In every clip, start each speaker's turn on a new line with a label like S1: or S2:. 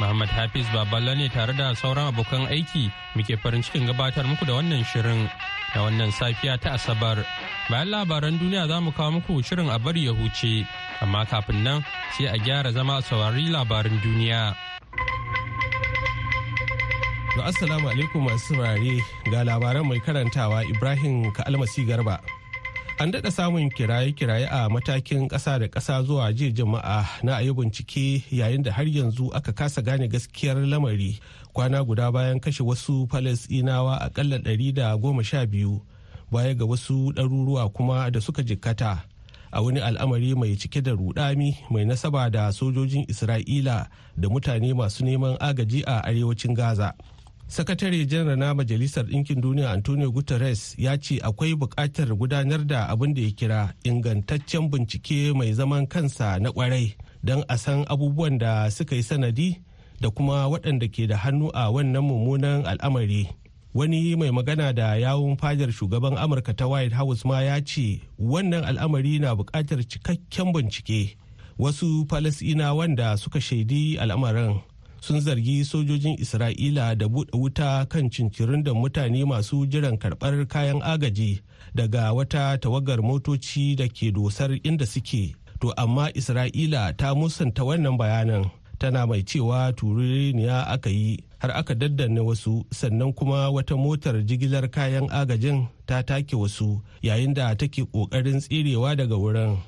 S1: Muhammad Hafiz Baballa ne tare da sauran abokan aiki muke farin cikin gabatar muku da wannan shirin da wannan safiya ta Asabar. Bayan labaran duniya za mu kawo muku shirin a bari ya huce, amma kafin nan sai a gyara zama a saurari labarin duniya.
S2: Assalamu alaikum masu saurare ga labaran mai karantawa Ibrahim Ka'almasi Garba. An daɗa samun kiraye-kiraye a matakin ƙasa da ƙasa zuwa jiya jama'a na ayi bincike yayin da har yanzu aka kasa gane gaskiyar lamari kwana guda bayan kashe wasu Falasɗinawa akalla ɗari da goma sha biyu baya ga wasu ɗaruruwa kuma da suka jikkata. a wani al'amari mai cike da rudami mai nasaba da sojojin isra'ila da mutane masu neman agaji a arewacin gaza sakatare janar na majalisar ɗinkin duniya antonio guterres ya ce akwai buƙatar gudanar da abin da ya kira ingantaccen bincike mai zaman kansa na ƙwarai don a san abubuwan da suka yi sanadi da kuma waɗanda ke da hannu a wannan mummunan al'amari. Wani mai magana da yawun fadar shugaban amurka ta white house ma ya ce wannan al'amari na buƙatar cikakken bincike. Wasu falasina wanda suka shaidi al'amarin sun zargi sojojin isra'ila da buɗe wuta kan cincirin da mutane masu jiran karɓar kayan agaji daga wata tawagar motoci da ke dosar inda suke. To amma isra'ila ta musanta wannan bayanan tana mai cewa turiniya aka yi har aka daddanne wasu sannan kuma wata motar jigilar kayan agajin ta take wasu yayin da take ƙoƙarin tserewa daga wurin.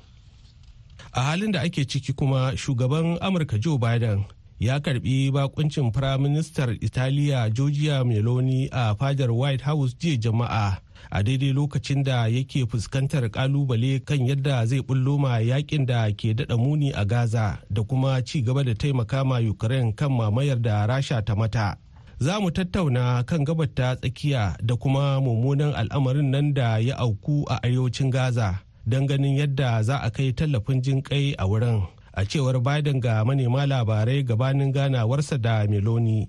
S2: A halin da ake ciki kuma shugaban amurka joe biden ya karɓi bakuncin firaministar italiya georgia meloni a fadar white house jiya jama'a a daidai lokacin da yake fuskantar ƙalubale kan yadda zai bullo ma yaƙin da ke dada muni a gaza da kuma ci gaba da taimaka ma ukraine kan mamayar da rasha ta mata. Za mu tattauna kan gabar ta tsakiya da kuma mummunan al'amarin nan da ya auku a arewacin gaza don ganin yadda za a kai tallafin jin kai a wurin. A cewar biden ga manema labarai gabanin ganawarsa da meloni.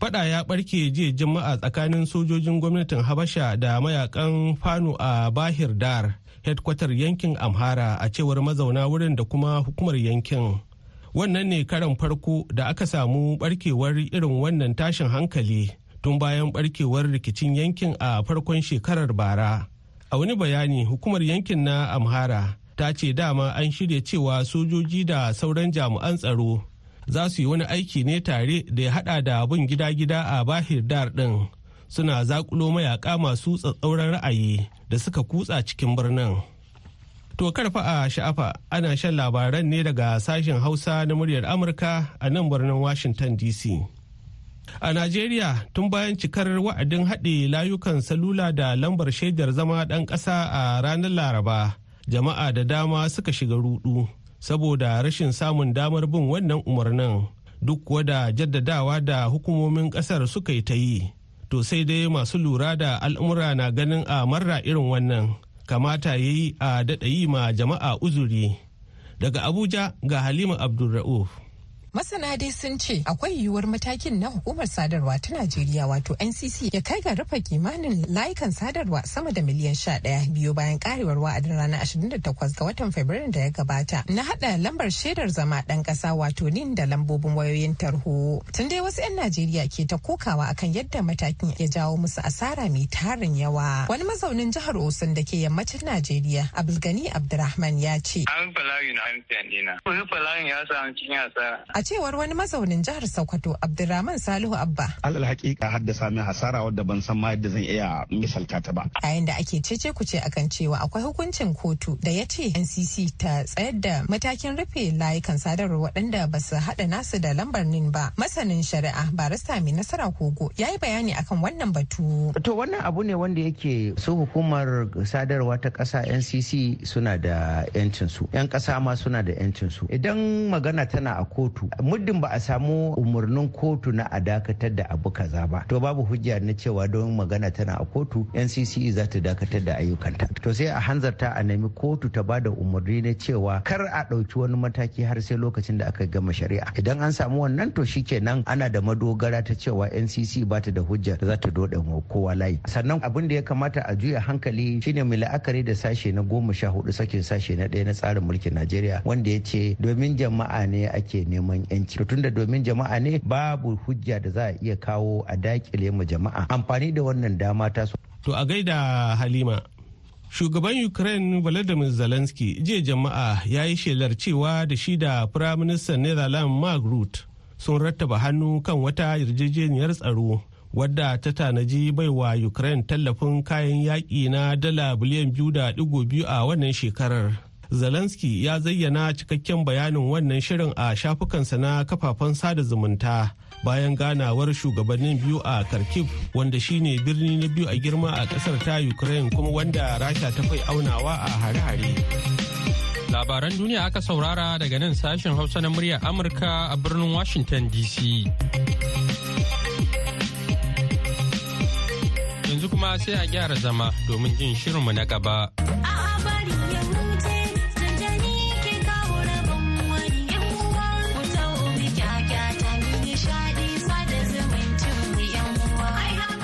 S2: Fada ya barke jiya juma'a tsakanin sojojin gwamnatin habasha da mayaƙan fano a bahir dar headkwatar yankin amhara a cewar mazauna wurin da kuma hukumar yankin. Wannan ne karan farko da aka samu barkewar irin wannan tashin hankali tun bayan barkewar rikicin yankin a farkon shekarar bara. A wani bayani hukumar yankin na amhara ta ce dama an shirya cewa sojoji da sauran jami'an tsaro za su yi wani aiki ne tare da ya hada da bin gida-gida a bahir dar din suna zakulo mayaka masu tsatsauran ra'ayi da suka kutsa cikin birnin. To karfa a sha'afa ana shan labaran ne daga sashen hausa na muryar amurka a nan birnin washington dc a najeriya tun bayan cikar wa'adin haɗe layukan salula da lambar shaidar zama ɗan ƙasa a ranar laraba jama'a da dama suka shiga rudu saboda rashin samun damar bin wannan umarnin. Duk kuwa da jaddadawa da hukumomin ƙasar suka yi ta yi. To sai dai masu lura da al'umura na ganin a marra irin wannan. Kamata ya yi a daɗa yi ma jama'a uzuri. Daga abuja ga halima abdulra'uf.
S3: Masana dai sun ce akwai yiwuwar matakin na hukumar sadarwa ta Najeriya wato NCC ya kai ga rufe kimanin layukan sadarwa sama da miliyan sha ɗaya biyu bayan karewar wa'adin ranar 28 ga watan Fabrairu da ya gabata na hada lambar shaidar zama ɗan ƙasa wato nin da lambobin wayoyin tarho. Tun dai wasu 'yan Najeriya ke ta kokawa akan yadda matakin ya jawo musu asara mai tarin yawa. Wani mazaunin jihar Osun da ke yammacin Najeriya Abdulgani Abdulrahman ya ce.
S4: An an dina. ya samu cikin asara.
S3: Cewar wani mazaunin jihar Sokoto Abdulrahman Salihu Abba.
S5: Alal hakika haddasa min hasara wadda ban san ma yadda zan iya misalta ta ba.
S3: Yayin da ake cece kuce akan cewa akwai hukuncin kotu da ya ce NCC ta tsayar da matakin rufe layukan sadarwa waɗanda ba su haɗa nasu da lambar nin ba. Masanin shari'a barista mai nasara kogo ya yi bayani akan wannan batu.
S6: To wannan abu ne wanda yake su hukumar sadarwa ta ƙasa NCC suna da 'yancin su. 'Yan ƙasa ma suna da 'yancin su. Idan magana tana a kotu muddin ba a samu umarnin kotu na a dakatar da abu kaza ba to babu hujja na cewa don magana tana a kotu ncce za ta dakatar da ayyukanta. To sai a hanzarta a nemi kotu ta ba da umarni na cewa kar a ɗauki wani mataki har sai lokacin da aka gama shari'a. Idan an samu wannan to shikenan ana da madogara ta cewa ncc ba ta da hujja za ta dode kowa layi. Sannan abin da ya kamata a juya hankali shine mai la'akari da sashe na goma sha huɗu sakin sashe na ɗaya na tsarin mulkin najeriya wanda ya ce domin jama'a ne ake neman yanci. To tunda domin jama'a ne babu hujja da za a iya kawo a daƙile mu jama'a. Amfani da wannan dama ta
S2: to a gaida halima Shugaban Ukraine Volodymyr Zelensky jiya jama'a ya yi shelar cewa da shi da Firaministan Netherlands Mark Rutte sun rattaba hannu kan wata yarjejeniyar tsaro wadda ta tanaji baiwa Ukraine tallafin kayan yaƙi na dala biliyan biyu da ɗigo biyu a wannan shekarar. Zelensky ya zayyana cikakken bayanin wannan shirin a shafukansa na kafafen sada zumunta. bayan ganawar shugabannin biyu a kharkiv wanda shine birni na biyu a girma a ƙasar ta ukraine kuma wanda rasha ta fai aunawa a hare-hare
S1: labaran duniya aka saurara daga nan sashen hausa na muryar amurka a birnin washington dc yanzu kuma sai a gyara zama domin jin shirinmu na gaba.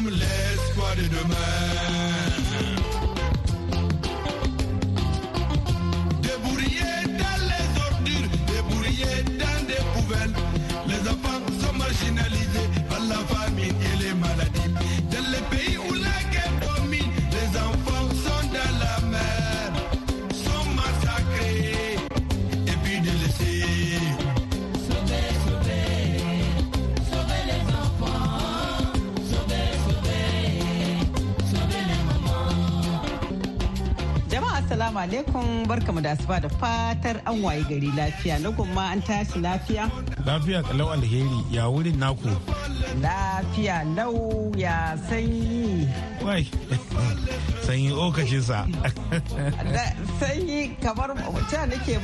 S7: Sommes l'espoir de demain.
S8: Assalamu alaikum barkamu da asuba da fatar an waye gari lafiya na kuma an tashi lafiya.
S9: Lafiya kalau alheri ya wurin naku.
S8: Lafiya lau ya sanyi.
S9: Wai sanyi okashinsa.
S8: sanyi kamar cewa nake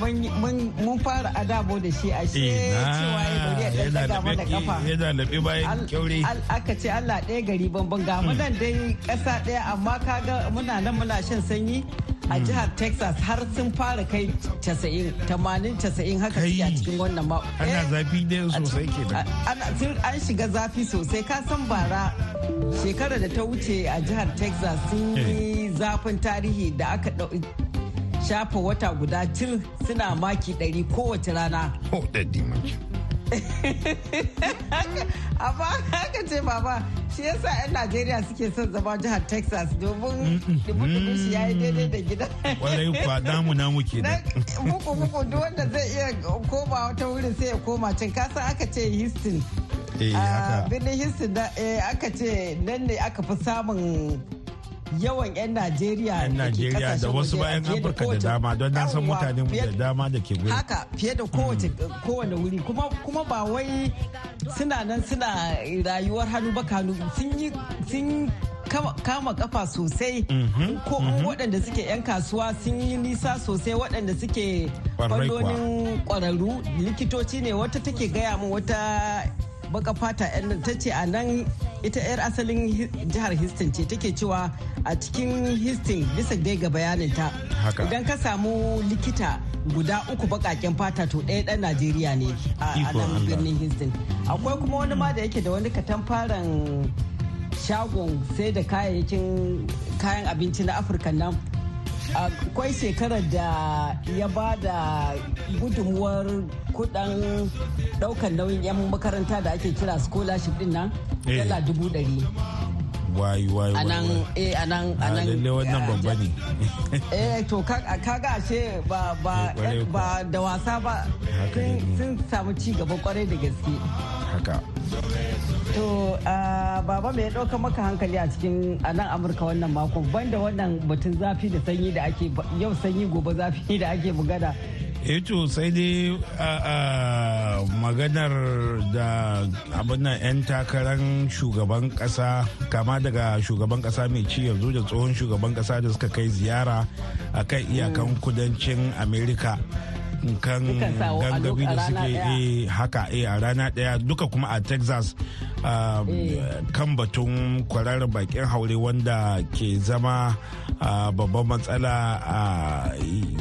S8: mun fara adabo da shi a shi cewa ya bari a daga mana kafa.
S9: Yana laɓe bayan kyaure.
S8: Aka ce Allah ɗaya gari banban ga mu nan dai ƙasa ɗaya amma kaga muna nan muna shan sanyi. A jihar texas har sun fara kai 90 80 haka suke a cikin wannan ma.
S9: Ana zafi ne sosai ke
S8: an shiga zafi sosai. Ka san bara shekarar da ta wuce a jihar texas sun yi zafin tarihi da aka shafa wata guda cir suna maki 100 kowace rana. amma haka ce baba shi yasa 'yan najeriya suke son zama jihar texas domin dubu shi ya yi daidai da gida.
S9: Kwarai kwa damu namu ke da
S8: muku muku duk wanda zai iya koma wata wurin sai ya koma can. Kasa aka ce houston. Birnin houston aka ce nan ne aka fi samun yawan 'yan Najeriya
S9: yan Najeriya da wasu bayan Afirka da dama don na san mutane mu da dama da ke gudu.
S8: Haka fiye da kowace kowane wuri. Kuma kuma ba wai suna nan suna rayuwar hannu ba kanu sun yi sun kama kafa sosai. Ko waɗanda suke 'yan kasuwa sun yi nisa sosai waɗanda suke fannonin ƙwararru. Likitoci ne wata take gaya min wata baka fata ta ce a nan ita 'yar asalin jihar Houston ce take cewa a cikin Houston bisa dai ga bayaninta idan ka samu likita guda uku bakaken fata to ɗaya ɗan Najeriya ne a nan birnin Houston. Akwai kuma wani ma da yake da wani katamfaran shagon sai da kayayyakin kayan abinci na Afirka nan. Akwai shekarar da ya ba da gudunmuwar kudan ɗaukan nauyin 'yan makaranta da ake kira scholarship ɗin nan dala dubu dari
S9: wai wai
S8: a nan eh a nan a nan
S9: lalle wannan babba ne.
S8: Eh to kaga ashe ba ba ba da wasa ba. Sun samu ci gaba ƙwarai da gaske.
S9: Haka.
S8: To baba mai ɗauka maka hankali a cikin a nan Amurka wannan makon? Banda wannan batun zafi da sanyi da ake yau sanyi gobe zafi da ake bugada.
S9: to sai dai maganar da abin 'yan takarar shugaban kasa kama daga shugaban kasa mai ci yanzu da tsohon shugaban kasa da suka kai ziyara a kan iyakan kudancin amerika. Kan gangami da suke haka a rana ɗaya. Duka kuma a texas um, eh. kan batun kwararar bakin haure wanda ke zama babban matsala a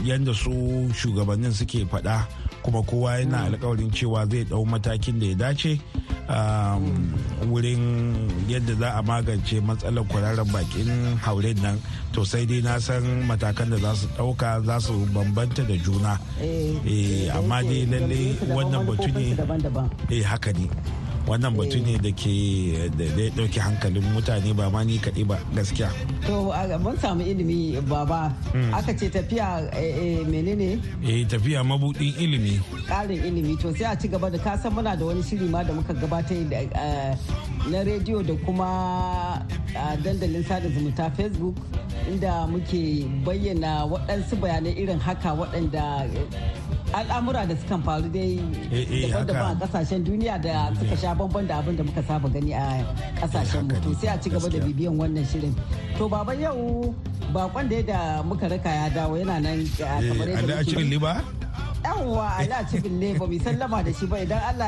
S9: yadda su shugabannin suke faɗa. Kuma kowa yana mm. alkawarin cewa zai ɗau matakin da ya dace Um, wurin yadda za a magance matsalar kwararren bakin haure nan. To sai dai na san matakan da za su ɗauka za su bambanta da juna. Eh, eh, amma dai lalle wannan batu ne. eh, haka ne. Wannan batu ne da ke da ya ɗauki hankalin mutane ba ma ni kaɗai ba gaskiya.
S8: To mun samu ilimi baba. Hmm. aka ce tafiya eh, eh, menene?
S9: Eh tafiya mabudin ilimi.
S8: Ƙarin ilimi. To sai a ci gaba da kasan muna da wani shiri ma da muka gabatar eh, na rediyo da kuma dandalin sada zumunta facebook inda muke bayyana waɗansu bayanai irin haka waɗanda al'amura da sukan faru dai eh, eh, daban-daban a ƙasashen duniya da suka sha bamban da abin da muka saba gani a ƙasashen mu. Sai a ci gaba da bibiyan wannan shirin. To baba yau bakon da da muka raka ya dawo yana nan
S9: eh, kamar yadda
S8: yawwa ala cikin ne ba mu sallama da shi ba. Idan Allah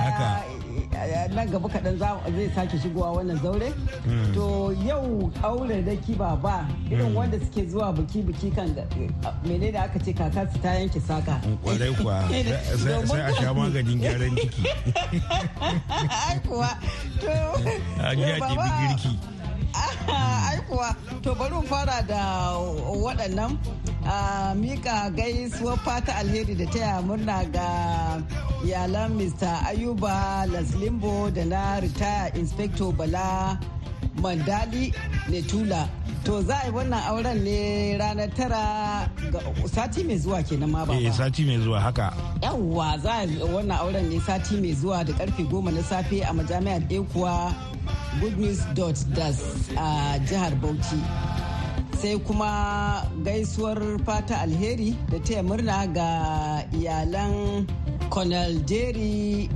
S8: ya nan gaba kaɗan zai sake shigowa wannan zaure. Hmm. to yau aure da kiba ba irin hmm. wanda suke zuwa biki biki kan mene da aka ce kaka su ta yanke saka
S9: ƙwarai kuwa. Sai a sha maganin gyaran ciki.
S8: Kuwa. To
S9: a girki.
S8: aikuwa to bari fara da waɗannan. Mika gaisuwar fata alheri da taya murna ga iyalan mr ayuba laslimbo da na ritaya inspector bala mandali netula to za a yi wannan auren ne ranar tara ga sati mai zuwa kenan ma ba
S9: eh sati mai zuwa haka.
S8: Yawwa za a yi wannan auren ne sati mai zuwa da ƙarfe goma na safe a majami'ar ekuwa goodnews.das a jihar bauchi. Sai kuma gaisuwar fata alheri da taya murna ga iyalan colonel jerry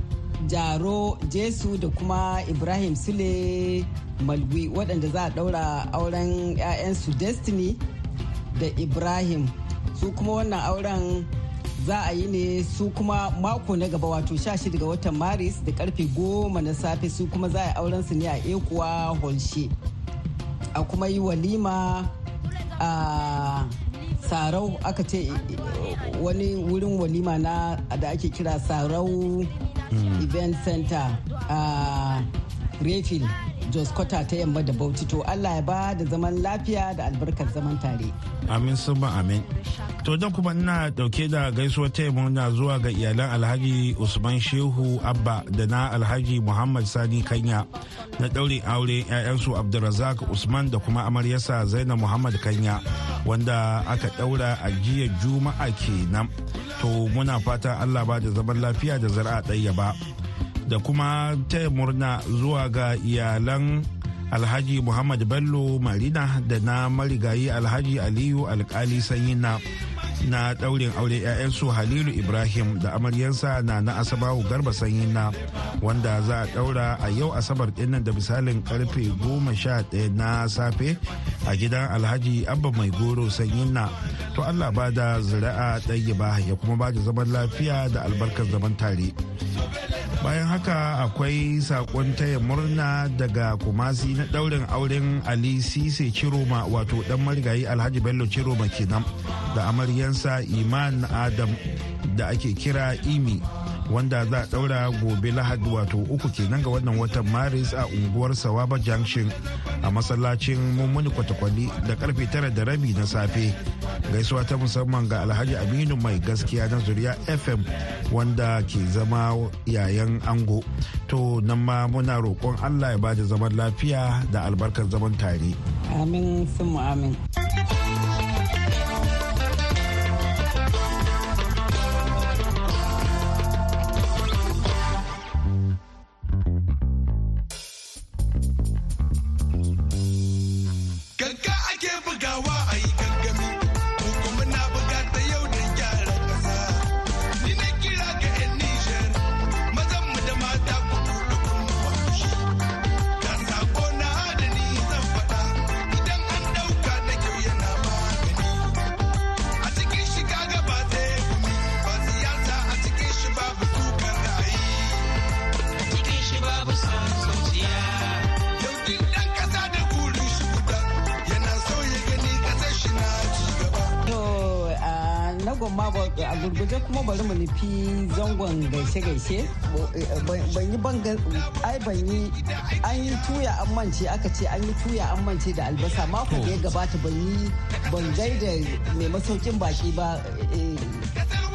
S8: jaro jesu da kuma ibrahim sule malwi waɗanda za a ɗaura auren 'ya'yansu destiny da ibrahim. Su kuma wannan auren za a yi ne su kuma mako na gaba wato 16 ga watan maris da ƙarfe 10 na safe su kuma za a yi auren su ne a ekuwa holshe a kuma yi walima a sarau aka ce wani wurin walima na da ake kira sarau hmm. event center a refil jos kota ta yamma da bauchi. To allah ya ba da zaman lafiya da albarkar zaman tare.
S9: Amin summa amin. To don kuma ina ɗauke da gaisuwar taimu na zuwa ga iyalan alhaji usman shehu abba da na alhaji muhammad sani kanya na ɗaurin aure 'ya'yansu abdulrazak usman da kuma amaryarsa zainab muhammad kanya wanda aka ɗaura a jiya juma'a kenan. To muna fata allah ba da zaman lafiya da zara'a ɗaya ba. Da kuma taya murna zuwa ga iyalan alhaji muhammad bello marina da na marigayi alhaji aliyu alkali sanyi na na daurin aure 'ya'yansu halilu ibrahim da amaryansa na na asabawu garba sanyi na wanda za a daura a yau asabar ɗin nan da misalin ƙarfe goma sha ɗaya na safe a gidan alhaji abba mai goro sanyi na to allah ba da zira'a ɗaya ba ya kuma ba da zaman lafiya da albarkar zaman tare. Bayan haka akwai saƙon taya murna daga kumasi na daurin auren ali sise ciroma wato dan marigayi alhaji bello ciroma kenan da amaryansa iman adam da ake kira imi. Wanda za a daura gobe lahadi wato uku kenan ga wannan watan maris a unguwar sawaba junction a masallacin mummuni kwatakwali da ƙarfe tara da rabi na safe. Gaisuwa ta musamman ga alhaji aminu mai gaskiya na zuriya fm wanda ke zama yayan ango. To nan ma muna roƙon allah ya ba da zaman lafiya da albarkar zaman tare.
S8: Amin sun amin. A gurguje kuma bari mu nufi zangon gaishe-gaishe. Ban yi bangan ai ban yi an yi tuya an mance aka ce an yi tuya an mance da albasa. Mako da ya gabata ban yi ban gaida mai masaukin baki ba eh,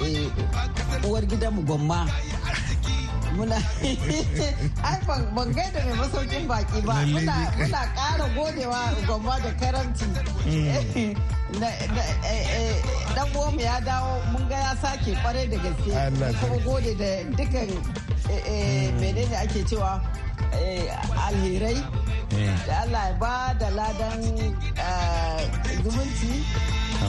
S8: eh, uwar gidanmu gwamma. Muna ai ban gaida mai masaukin baki ba. Muna kara godewa gwamma da karanti mm. dan mu ya dawo mun ga ya sake ƙwarai da gaske. Kuma gode da dukkan eh, eh, menene ake cewa eh, alherai. Da Allah ya ba da ladan zumunci.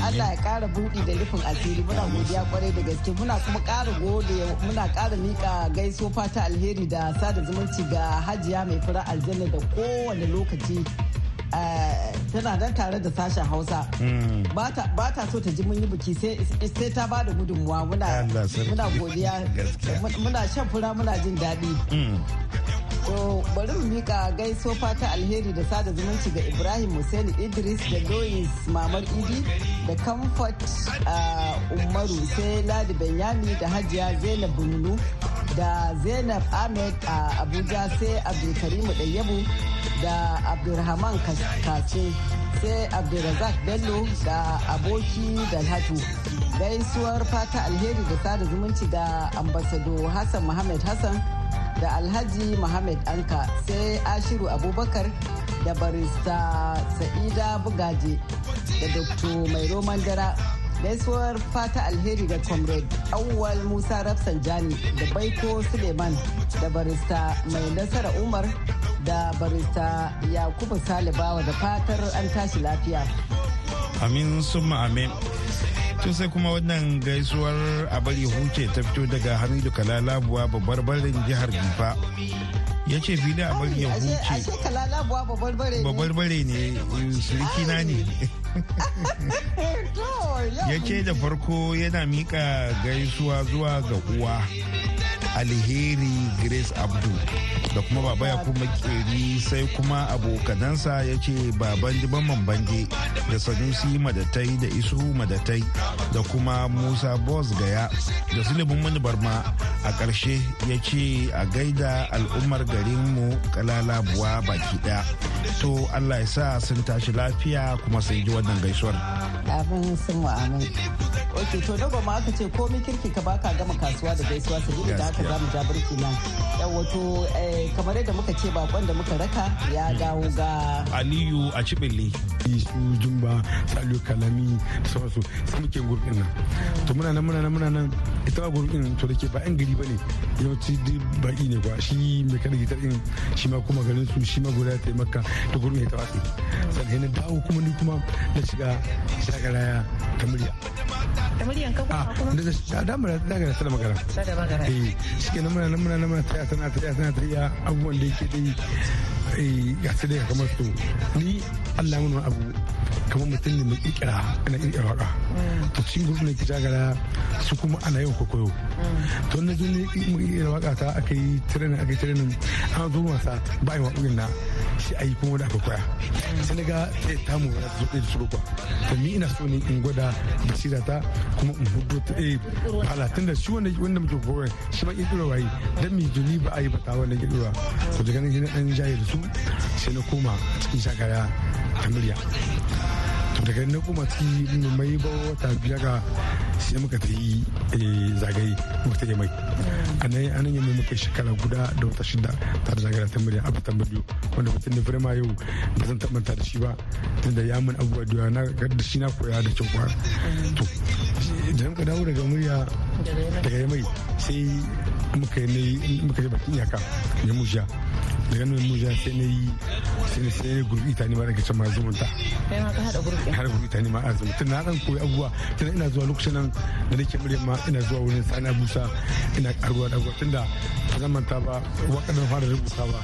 S8: Allah ya kara buɗi da rufin asiri. Muna godiya ƙwarai da gaske. Muna kuma kara gode muna kara mika gaiso fata alheri da sada zumunci ga hajiya mai fura aljanna da kowane lokaci Eh, tana nan tare da sashen hausa. Hmm. ba ta so ta ji mun yi biki sai ta ba da gudunmuwa. Muna godiya. Muna shan fura muna jin daɗi. Hmm. To bari mu mika gaiso fata alheri da sada zumunci ga Ibrahim Hussein Idris da Doris Mamar Idi da Comfort eh, Umaru sai Ladi Benyami da Hajiya Zainab Bununu. Da Zainab Ahmed a Abuja sai Abdulkarimu Ɗayyabu da abdulrahman kace sai abdulrazak bello da aboki dalhatu. Gaisuwar fata alheri da sada zumunci da ambasado hassan muhammad hassan da alhaji muhammad anka sai ashiru abubakar da barista sa'ida bugaje da dr mai roman dara gaisuwar fata alheri ga comrade awwal musa rafsanjani da baiko suleiman da barista mai nasara umar da barista yakubu salibawa da fatar an tashi lafiya.
S9: Amin summa amin. Tun sai kuma wannan gaisuwar a bari huce ta fito daga hamidu kalalabuwa babbar barin jihar gifa ya ce fili a bari ya huce. babbar bare ne? Suriki na ne ya ce da farko yana mika gaisuwa zuwa ga uwa alheri grace abdu. Da kuma baba ya kuma keri sai kuma abokanansa ya ce baban jiban bange da sanusi madatai da isu madatai da kuma musa boss gaya da sulebin mani barma a ƙarshe ya ce a gaida al'ummar garinmu kalalabuwa baki ɗaya to allah ya sa sun tashi lafiya kuma sun ji wannan gaisuwar.
S8: Abin sun amin. Ok to daga ma aka ce komi kirki ka baka gama kasuwa da gaisuwa sabili da haka za mu ja birki nan. Wato eh, kamar yadda muka ce bakon da muka raka ya dawo ga
S9: aliyu a cibili
S10: su jumba salu kalami da sauransu sai muke gurbin nan. To muna nan muna nan muna nan. Ita ba gurbin to da ke ba yan gari ba ne yawanci duk baki ne kwa shi mai kada gitar din shi ma kuma garin su shi ma guda ta maka da gurbin ya tawaye sannan na dawo kuma ni kuma na shiga shagaraya ta murya.
S3: Da muryan ka kuma kuma?
S10: da da mura da ga sada magana.
S3: Sada magana.
S10: Eh shike nan muna nan muna nan muna taya tana taya tana taya abubuwan da yake dai eh ga su dai kamar su. Ni Allah mun abu kamar mutum ne mai ikira ana ikira waƙa. To cikin gurbin ki jagara su kuma ana yin kokoyo to na jini mu ikira waƙa ta aka yi training aka yi training an zo wasa ba yi waƙoƙin na. Sai a yi kuma wanda aka koya. Sai na ga ta yi tamu na zo da su kwa to ni ina so ne in gwada basira ta kuma in huɗu ta eh hala tun da shi wanda wanda muke koya shi ma kirkiro wayi dan mi juni ba a yi ba ta wannan kirkiro to daga nan na dan jaye da su sai na koma cikin shakaya ta murya. To daga nan kuma ciki mai ba wata biyar ga sai muka ta yi zagaye muka ta yi mai a nan a nan yi muka shekara guda da wata shida ta da ta murya abu tambayo wanda mutum da firma yau ba zan tabbata da shi ba tunda ya mun abubuwa da yawa. Na da shi na koya da kyau kwa to da muka dawo daga murya daga mai sai muka yi bakin iyaka ya musha daga nan musha sai na yi sai na sai gurbi ta ne ma daga can ma zumunta.
S11: Kai ma ka hada gurbi
S10: har gurbi ta ne ma azumi tun na dan koyi abubuwa tun ina zuwa lokacin nan da nake murya ma ina zuwa wurin sana busa ina karuwa da tun da ba zan manta ba wakadan fara rubuta ba.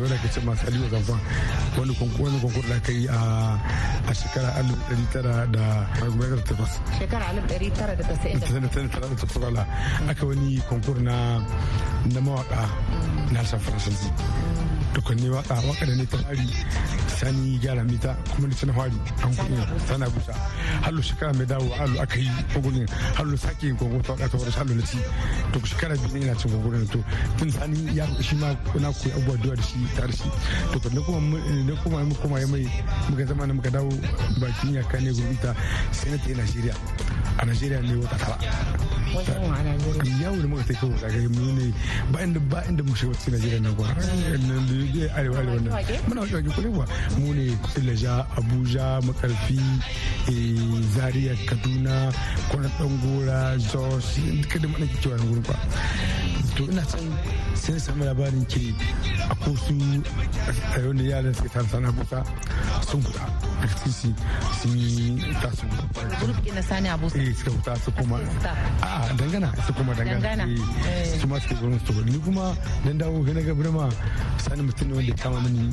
S10: Wanda ke ce masu aliyu zamfan wani konkur da aka yi a shekara alif ɗari tara da gwamnatin takwas
S11: shekara alif ɗari tara da tasa'in
S10: da takwas aka wani konkur na na mawaka na harshen faransanci. Dukkanin waƙa waƙa da ne ta fari sani gyara mita kuma da tana fari an kuɗi tana busa hallo shekara mai dawo hallo aka yi kogunin hallo sake yin kogun ta waƙa ta wani hallo na ci. To shekara biyu ne ina cin kogunin to tun sani ya shi ma na koyi abubuwa da shi to na kuma na kuma kuma mai muka zama na muka dawo bakin yaka ne gurbita sai na ta Najeriya a Najeriya ne wata tara. Yawo da muka ta kawo kaga mu ba inda ba inda mu shiga cikin Najeriya nan kuwa arewa arewa nan. Muna wajen wajen kuɗi kuwa. Mu ne Abuja Makarfi Zaria Kaduna Kwana Dangora Jos duka mana cewa gurin kwa to ina can sai na samu labarin ke a kosu a yau da yaran suke sana busa sun sun yi
S11: na sani abu
S10: eh suka fita su kuma a dangana su kuma dangana. Su ma suke gurin su ni kuma dan dawo ga na ga birma sani mutum ne wanda ya kama mini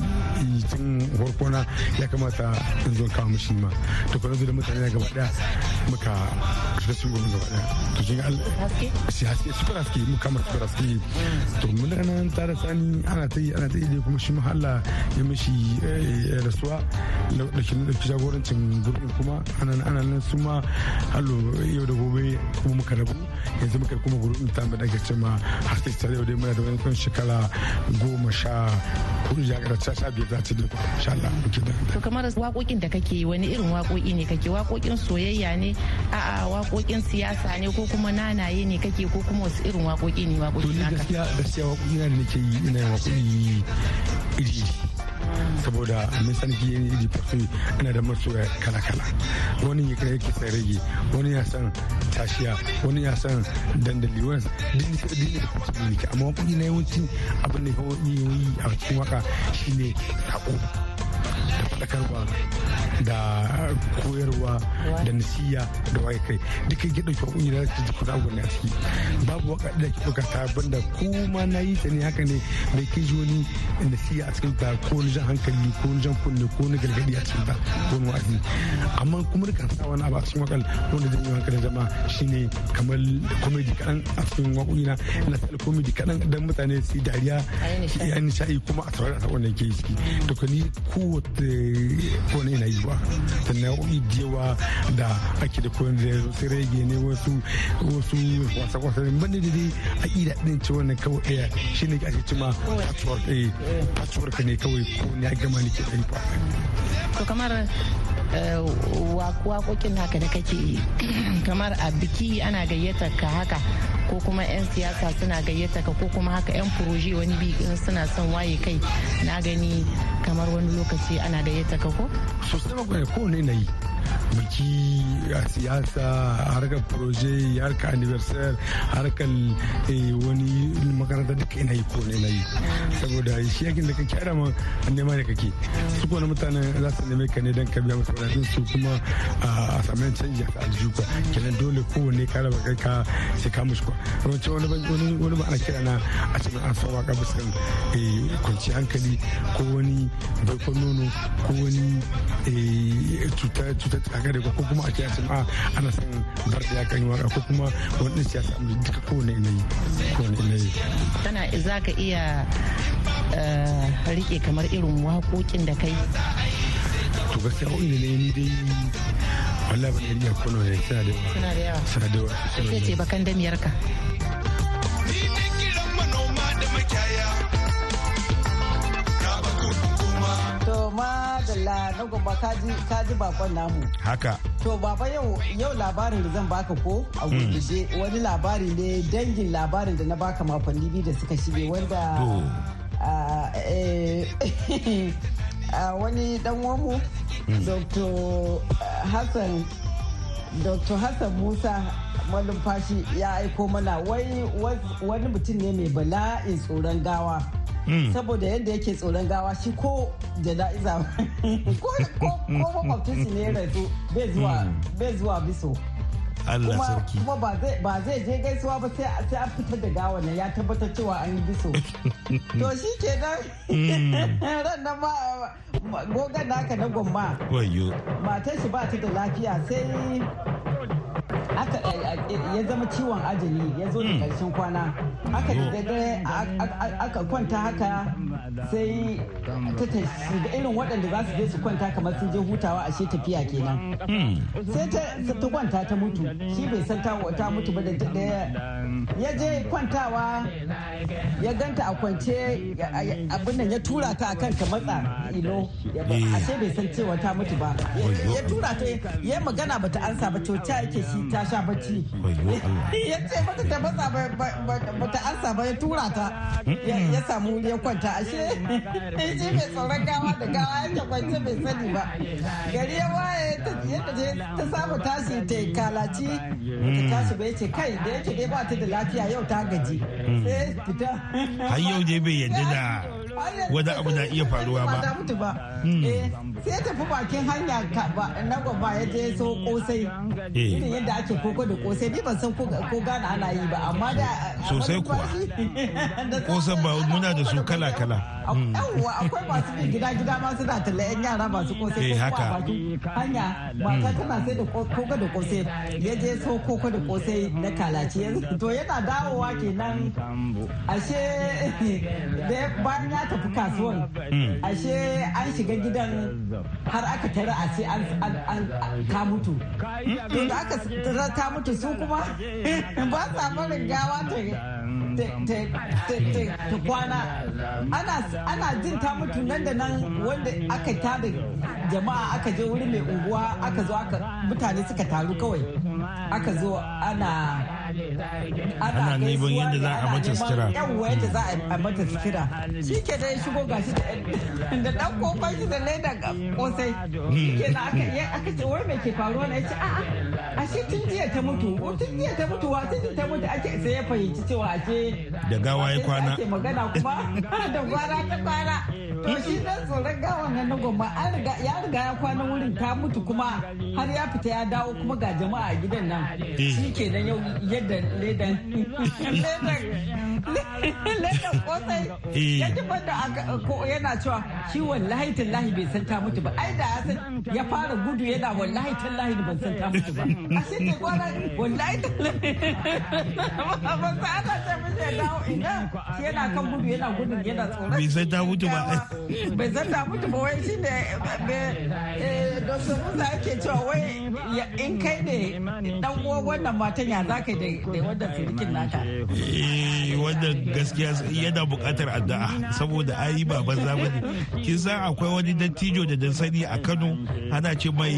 S10: tun farkona ya kamata in zo kama mishi ma. To kuma da mutane na gaba ɗaya muka shiga cikin gurin gaba ɗaya to kin haske? Haske super haske mu kamar super haske. To mun da nan tare sani ana ta yi ana ta yi kuma shi mahalla ya mishi rasuwa. Da shi jagorancin gurbin kuma ana nan su ma hallo yau da gobe kuma muka rabu. Yanzu muka kuma gurbin ta mai daga cewa haske ta yau dai muna da wani kan shekara goma sha huɗu ya ga ta sha biyar za ta dai insha Allah muke da
S11: to kamar waƙoƙin da kake wani irin waƙoƙi ne kake? Waƙoƙin soyayya ne? A'a waƙoƙin siyasa ne ko kuma nanaye ne kake ko kuma wasu irin waƙoƙi ne waƙoƙi naka?
S10: gaskiya gaskiya waƙoƙi na da nake yi ina waƙoƙi iri saboda mun san iri fasu ina da masoya kala kala wani ya sai rage wani ya san tashiya wani ya san dandali wani din ne din ne fasu ne amma waƙoƙi na yawanci abin da yi a cikin waƙa shine sako da faɗakarwa da koyarwa da nasiya da waye kai. Duka ke ɗauki wani da ta kuna gwani a ciki. Babu waƙa da ke ɗauka ta banda ko ma na yi ta ne haka ne bai kai wani nasiya a cikin ta ko wani jan hankali ko wani jan kunne ko wani gargaɗi a cikin ta ko wani wa'azi. Amma kuma duka sa wani abu a cikin wakal wanda zai yi hankalin jama'a shine kamar komedi kaɗan a cikin waƙoƙi na ina sa komedi kaɗan dan mutane su dariya ya nishaɗi. kuma a saurari a da ke ciki. To ni kowace wani ina yi ba da nau'i yawa da ake da kowane da su rege ne wasu wasu wasa wasa. Ne ba ne da dai a ida din ce wannan kawai ɗaya shine ake cima patchwork patchwork ne kawai ko ne a gama ne ke ɗari ba
S11: to kamar waƙoƙin naka da kake kamar a biki ana gayyatar ka haka ko kuma 'yan siyasa suna gayyata ka ko kuma haka 'yan furoji wani bi suna son waye kai na gani kamar wani lokaci ana gayyata ka ko?
S10: sosai magana kowane na yi biki a siyasa harkar proje harkar anniversary harkar wani makaranta duka ina yi ko ne na yi. Saboda shi yaƙin da kake ara ma nema da kake. Su kuma mutanen za su neme ka ne don ka biya musu wadatun su kuma a samun canji a aljihu kwa kenan dole kowanne ka raba kai ka sai ka mushi kwa wani wani ba ana kira na a cikin an san waƙa bisa kwanci hankali ko wani baikon nono ko wani cuta ta tsakare ko kuma a ce a ce a ana son bar da ya kan yi waƙa ko kuma wani siyasa amma duka kowane yanayi kowane yanayi.
S11: Tana za ka iya riƙe kamar irin waƙoƙin da kai?
S10: To gaskiya wani ne ni dai wallahi ba iya kono ne suna da yawa.
S11: Suna da yawa.
S10: Suna da yawa.
S11: Ce bakan damiyar ka
S8: madalla na gaba kaji bakon namu.
S9: haka
S8: To baba yau yau labarin da zan baka ko a gurguje wani labari ne dangin labarin da na baka makonni biyu da suka shige wanda a, eh, wani dan wamu Dr. Hassan Dr. Hassan Musa malumfashi ya aiko mana wai wani mutum ne mai bala'in tsoron gawa. Saboda yadda yake tsoron gawa shi ko jana'iza ko makwabcin shi ne ya rasu bai zuwa biso.
S9: Allah sarki.
S8: kuma ba zai je gaisuwa ba sai an fitar da gawa nan ya tabbatar cewa an yi biso. To shi ke nan. Ran nan ba gogon naka na
S9: wayo
S8: matar shi ba ta da lafiya sai aka ya zama ciwon ajali ya zo da ƙarshen kwana. Aka da daidai aka kwanta haka sai ta shiga irin waɗanda za su je su kwanta kamar sun je hutawa ashe tafiya kenan. Sai ta kwanta ta mutu. Shi bai san ta mutu ba da ya je kwantawa ya ganta a kwance abin nan ya tura ta akan ta matsa ilo. Ashe bai san cewa ta mutu ba. Ya tura ta ya magana bata ansa ba to ta yake shi ta sha bacci. Ya ce mata ta matsa bata ansa ba ya tura ta. Ya samu ya kwanta. Ashe shi mai tsoron gawa da gawa yake kwance bai sani ba. Gari ya waye ta saba tashi ta kalaci. Ta tashi bai ce kai da yake dai ba ta da lafiya yau ta gaji. Sai fita.
S9: Har yau dai bai yadda da wani abu na iya faruwa ba.
S8: Sai tafi bakin hanya na gwamba ya je so kosai. Irin yadda ake koko da kosai ni ban san ko gana ana yi ba amma da
S9: sosai kuwa. kosan ba muna da su kala kala
S8: yawwa akwai masu bin gida gida ma suna talla yan yara masu kosai ko a bakin hanya. Mata tana sai da koko da kosai ya je so koko da kosai na kalaci. To yana dawowa kenan. Ashe da bayan ya tafi kasuwan ashe an shiga gidan har aka tara a ce an ka mutu to da aka tara ta mutu su kuma? Ba sa barin gawa ta kwana ana jin ta mutu nan da nan wanda aka tada jama'a aka je wuri mai unguwa aka zo aka mutane suka taru kawai. Aka zo ana
S9: ana neman yadda za a mata sutura.
S8: yawwa yadda za a mata sutura. Shi ke da ya shigo gashi da dan ƙofar shi da leda kosai ke na aka ce wai mai ke faruwa? Na ya ce a'a ashe tun jiya ta mutu. Tun jiya ta mutu wa tun ta mutu ake sai ya fahimci cewa ake
S9: da gawa ya kwana.
S8: magana kuma da kwana ta kwana. Shi dan tsoron gawan nan na gomma an riga ya riga ya kwana wurin ta mutu kuma har ya fita ya dawo kuma ga jama'a a gidan nan. Shi ke nan yau yadda ledan kosai. Ya ji banda yana cewa shi wallahi tallahi bai san ta mutu ba. Ai da ya san ya fara gudu yana wallahi tallahi ban san ta mutu ba. A shi ke kwana wallahi tallahi. Ba sa ana ce mishi ya dawo ina. Yana kan gudu yana gudun yana tsoron
S9: bai san ta mutu ba.
S8: Bai san ta mutu ba wai shi ne Dr. Musa yake cewa wai in kai ne dan uwan wannan matan ya za ka yi da wannan sirikin naka.
S9: Eh wannan gaskiya yana buƙatar addu'a saboda ayi ba banza ba ne. Kin san akwai wani dattijo da dan sani a Kano ana ce mai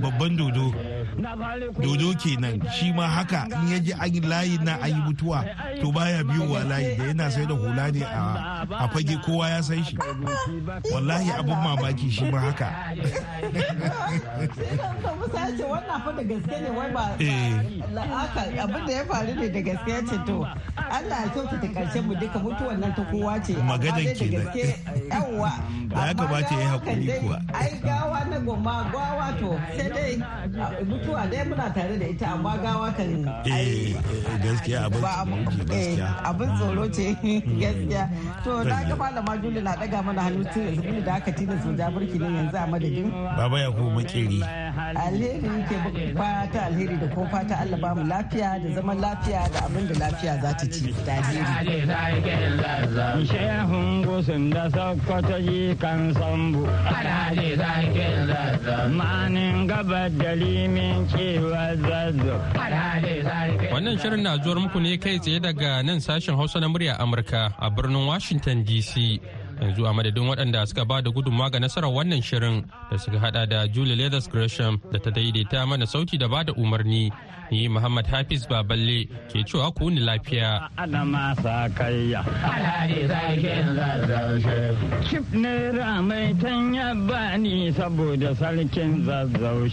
S9: babban dodo. Dodo kenan shi ma haka in ya ji an layi na an yi mutuwa to baya biyowa layi da yana sai da hula ne a fage kowa ya san shi. Wallahi abin mamaki shi ma haka.
S8: Wannan fa da gaske ne wai ba abin da ya faru ne da gaske ya ce to Allah ya kyauta ta ƙarshen mu duka mutuwan nan ta kowa ce.
S9: Magadan kenan.
S8: yawwa
S9: ya kamata ya haƙuri kuwa.
S8: ai gawa na goma gawa to sai dai mutuwa dai muna tare da ita amma gawa kan
S9: eh gaskiya abin
S8: abin tsoro ce gaskiya. To na ga malama Juli na daga mana hannu tun da aka tina su ja burki ne yanzu a madadin.
S9: Baba ya ku makeri.
S8: Alheri ke fata alheri da kuma fata Allah ba mu lafiya da zaman lafiya da abin da lafiya za ta ci. Da alheri.
S12: Shehun gusun da yi kan sambu. Manin gabar da limin cewa zazzo
S1: wannan shirin na zuwar muku ne kai tsaye daga nan sashen hausa na murya amurka a birnin washington dc yanzu a madadin waɗanda suka ba da gudunmawa ga nasarar wannan shirin da suka hada da julie leathers gresham da ta daidaita mana sauti da ba da umarni ni muhammad hafiz baballe ke cewa ku ni lafiya.
S12: Chip ne ramai tan yabba ni saboda sarkin zazzau